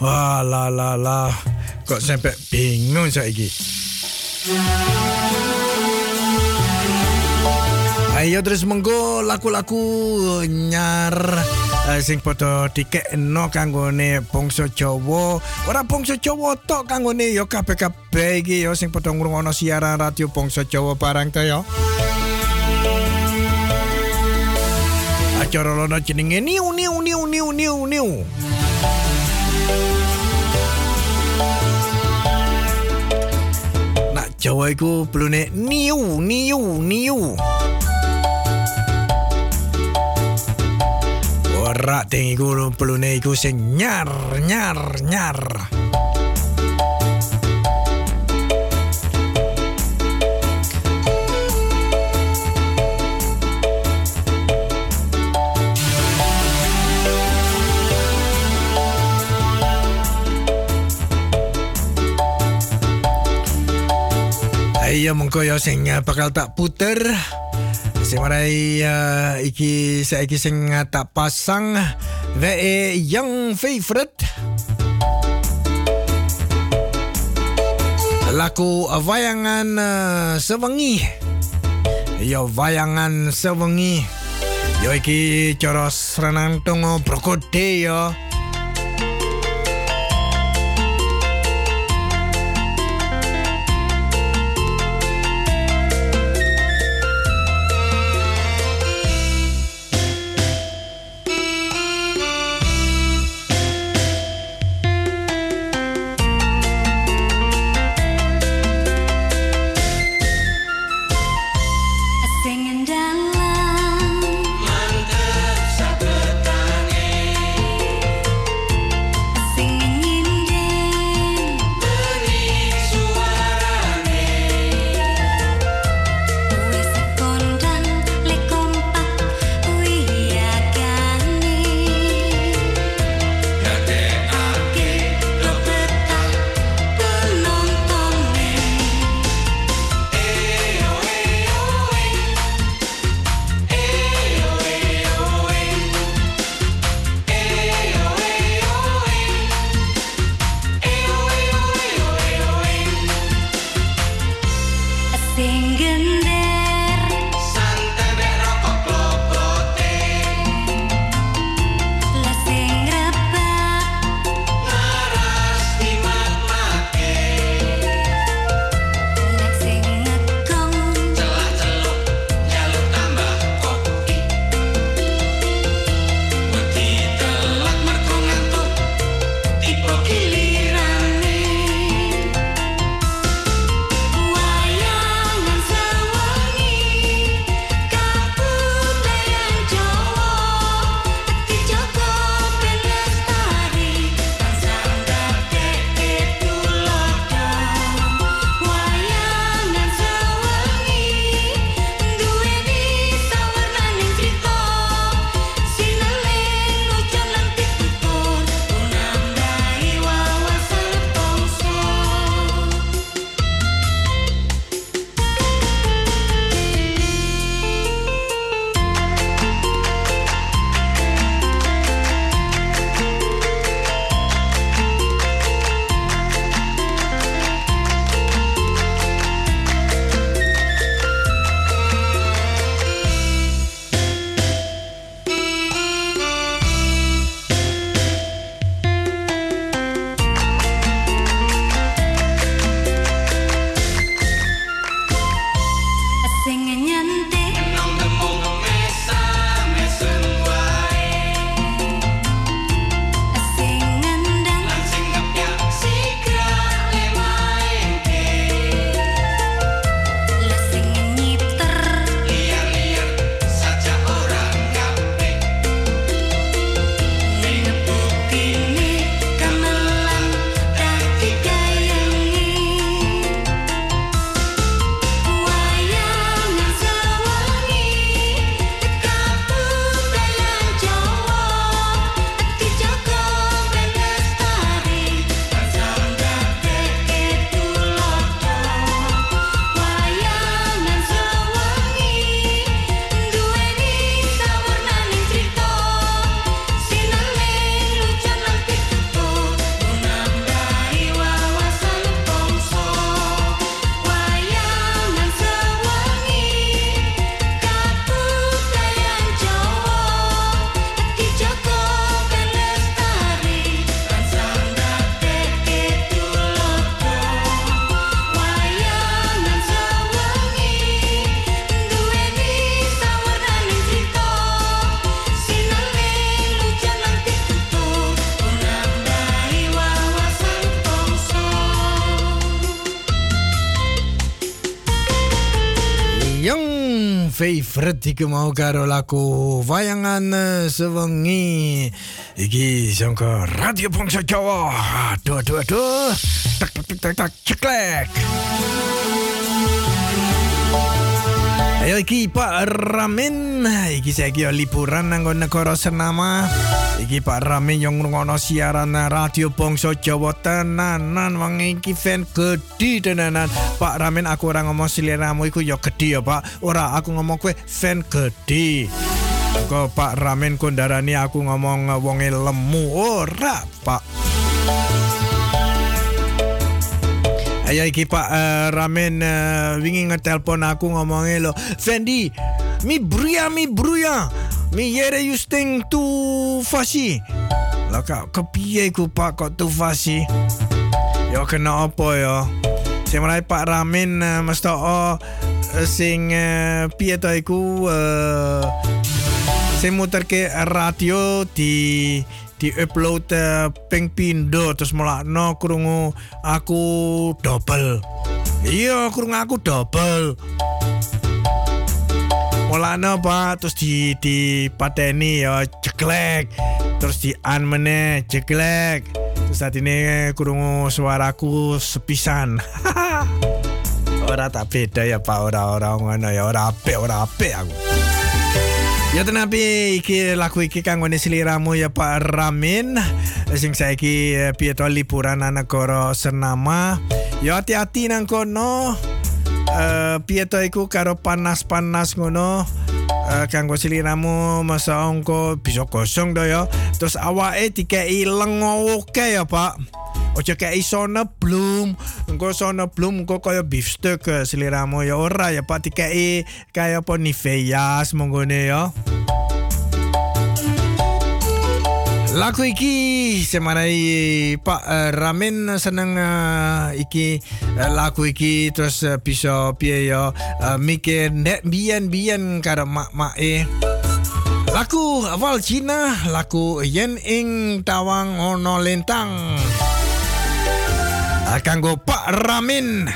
Wah la la la. Kok sampai bingung saiki. Ayo terus mengko laku-laku nyar sing padha dikekno kanggone bangsa Jawa. Ora bangsa Jawa tok kanggone ya kabeh-kabeh iki ya sing padha ngrungokno siaran radio bangsa Jawa barang to ya. Acara lono jenenge niu niu niu niu niu niu. Nak Jawa iku pelune niu niu niu. Ora ting iku pelune iku. Ayo mengko ya sing uh, bakal tak puter. Sing marai uh, iki saiki sing uh, tak pasang wae yang favorite. Laku wayangan sewengi. Ya wayangan sewengi. Yo iki cara serenang tongo brokode ya. Iki mau karo laku wayangan eh, sewengi. Iki sangka Radio Bangsa Jawa. Aduh aduh aduh. Tak tak tak tak ceklek. Ayo iki Pak Ramin, iki saiki yo liburan nang negara Senama. Iki Pak Ramin yang ngrungokno siaran Radio Bangsa Jawa tenanan wong iki fan gede tenanan. Pak Ramin aku ora ngomong seliramu iku yo gede ya Pak. Ora aku ngomong kowe fan gede. Kok Pak Ramin kondarani aku ngomong wonge lemu. Ora, Pak. Ayo iki Pak eh, Ramen uh, wingi ngetelpon aku ngomongnya lo Fendi mi bruya mi bruya. Mi yere you sting tu fasi lah kak kepiye ku Pak kok tu fasi yo kena apa yo? Pak Ramen uh, mesti oh eh, sing uh, piye to iku uh, muter ke radio di di upload uh, ping pindo terus mulakno krungu aku double. Iya krungu aku double. Mulakno pak terus di di pateni ya jeklek terus di an meneh jeklek terus saat ini krungu suaraku sepisan. Ora tak beda ya pak. Ora ora ngono ya ora apik ora apik aku Ya tenapi iki lagu iki kang ngene sliramu ya Pak Ramin sing saiki eh, piye to liburan nang negara Senama. Ya hati-hati nang kono. Eh piye to iku karo panas-panas ngono. Eh, kanggo sliramu masa ongko bisa kosong do ya. Terus awake dikei lengo oke ya Pak. Ojo kayak sona belum, engko sona belum, engko kaya beef steak eh, seliramu ya ora ya pak dikai kayak apa Nivea semonggone ya. Lagu iki semarai Pak Ramin seneng eh, iki eh, lagu iki terus eh, bisa piye ya eh, mikir nek biyen-biyen karo mak-mak e. Lagu awal Cina, lagu yen ing tawang ono lentang. Ah, Kanggo Pak Ramin.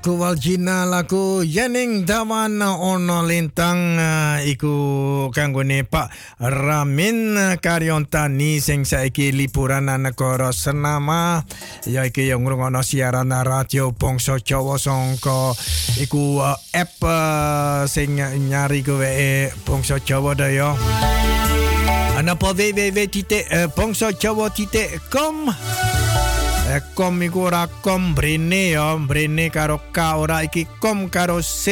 Laku waljina laku Yening Dawan ono lintang uh, iku kanggone Pak Ramin Karyontani sing saiki liburan negara Senama ya iki ngrungokno siaran radio Bangsa Jawa sangka. Iku uh, app uh, sing nyari kowe Bangsa Jawa dah ya ana po www.bangsajawa.com Kom iku ora kom brene ya, brene karo K ora iki kom karo C.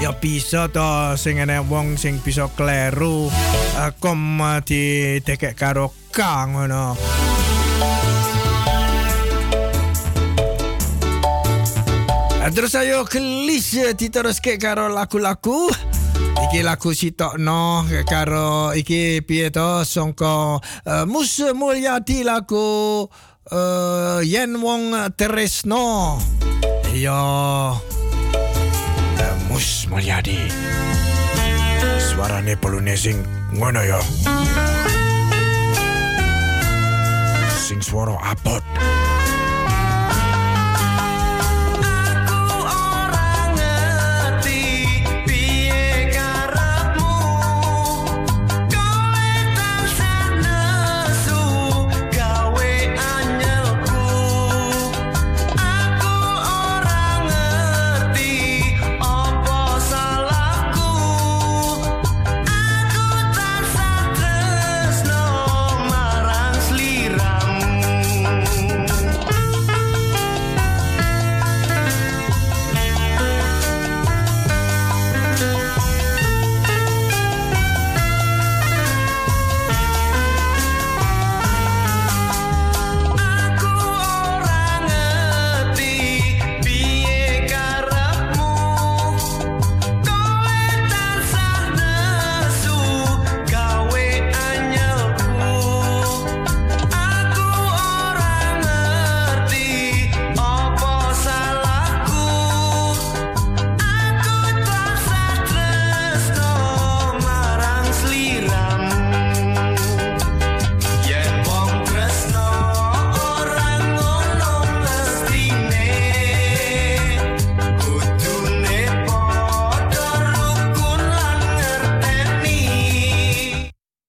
Ya bisa to sing enek wong sing bisa kleru eh, kom eh, ditekek karo K ngono. Eh, Terus ayo kelis diteruske karo lagu-lagu. Iki lagu sitokno karo iki piye to sangka uh, Mus Mulyadi lagu uh, Yen Wong Tresno. Ya uh, Mus Mulyadi. Suarane pelune sing ngono ya. Sing suara abot.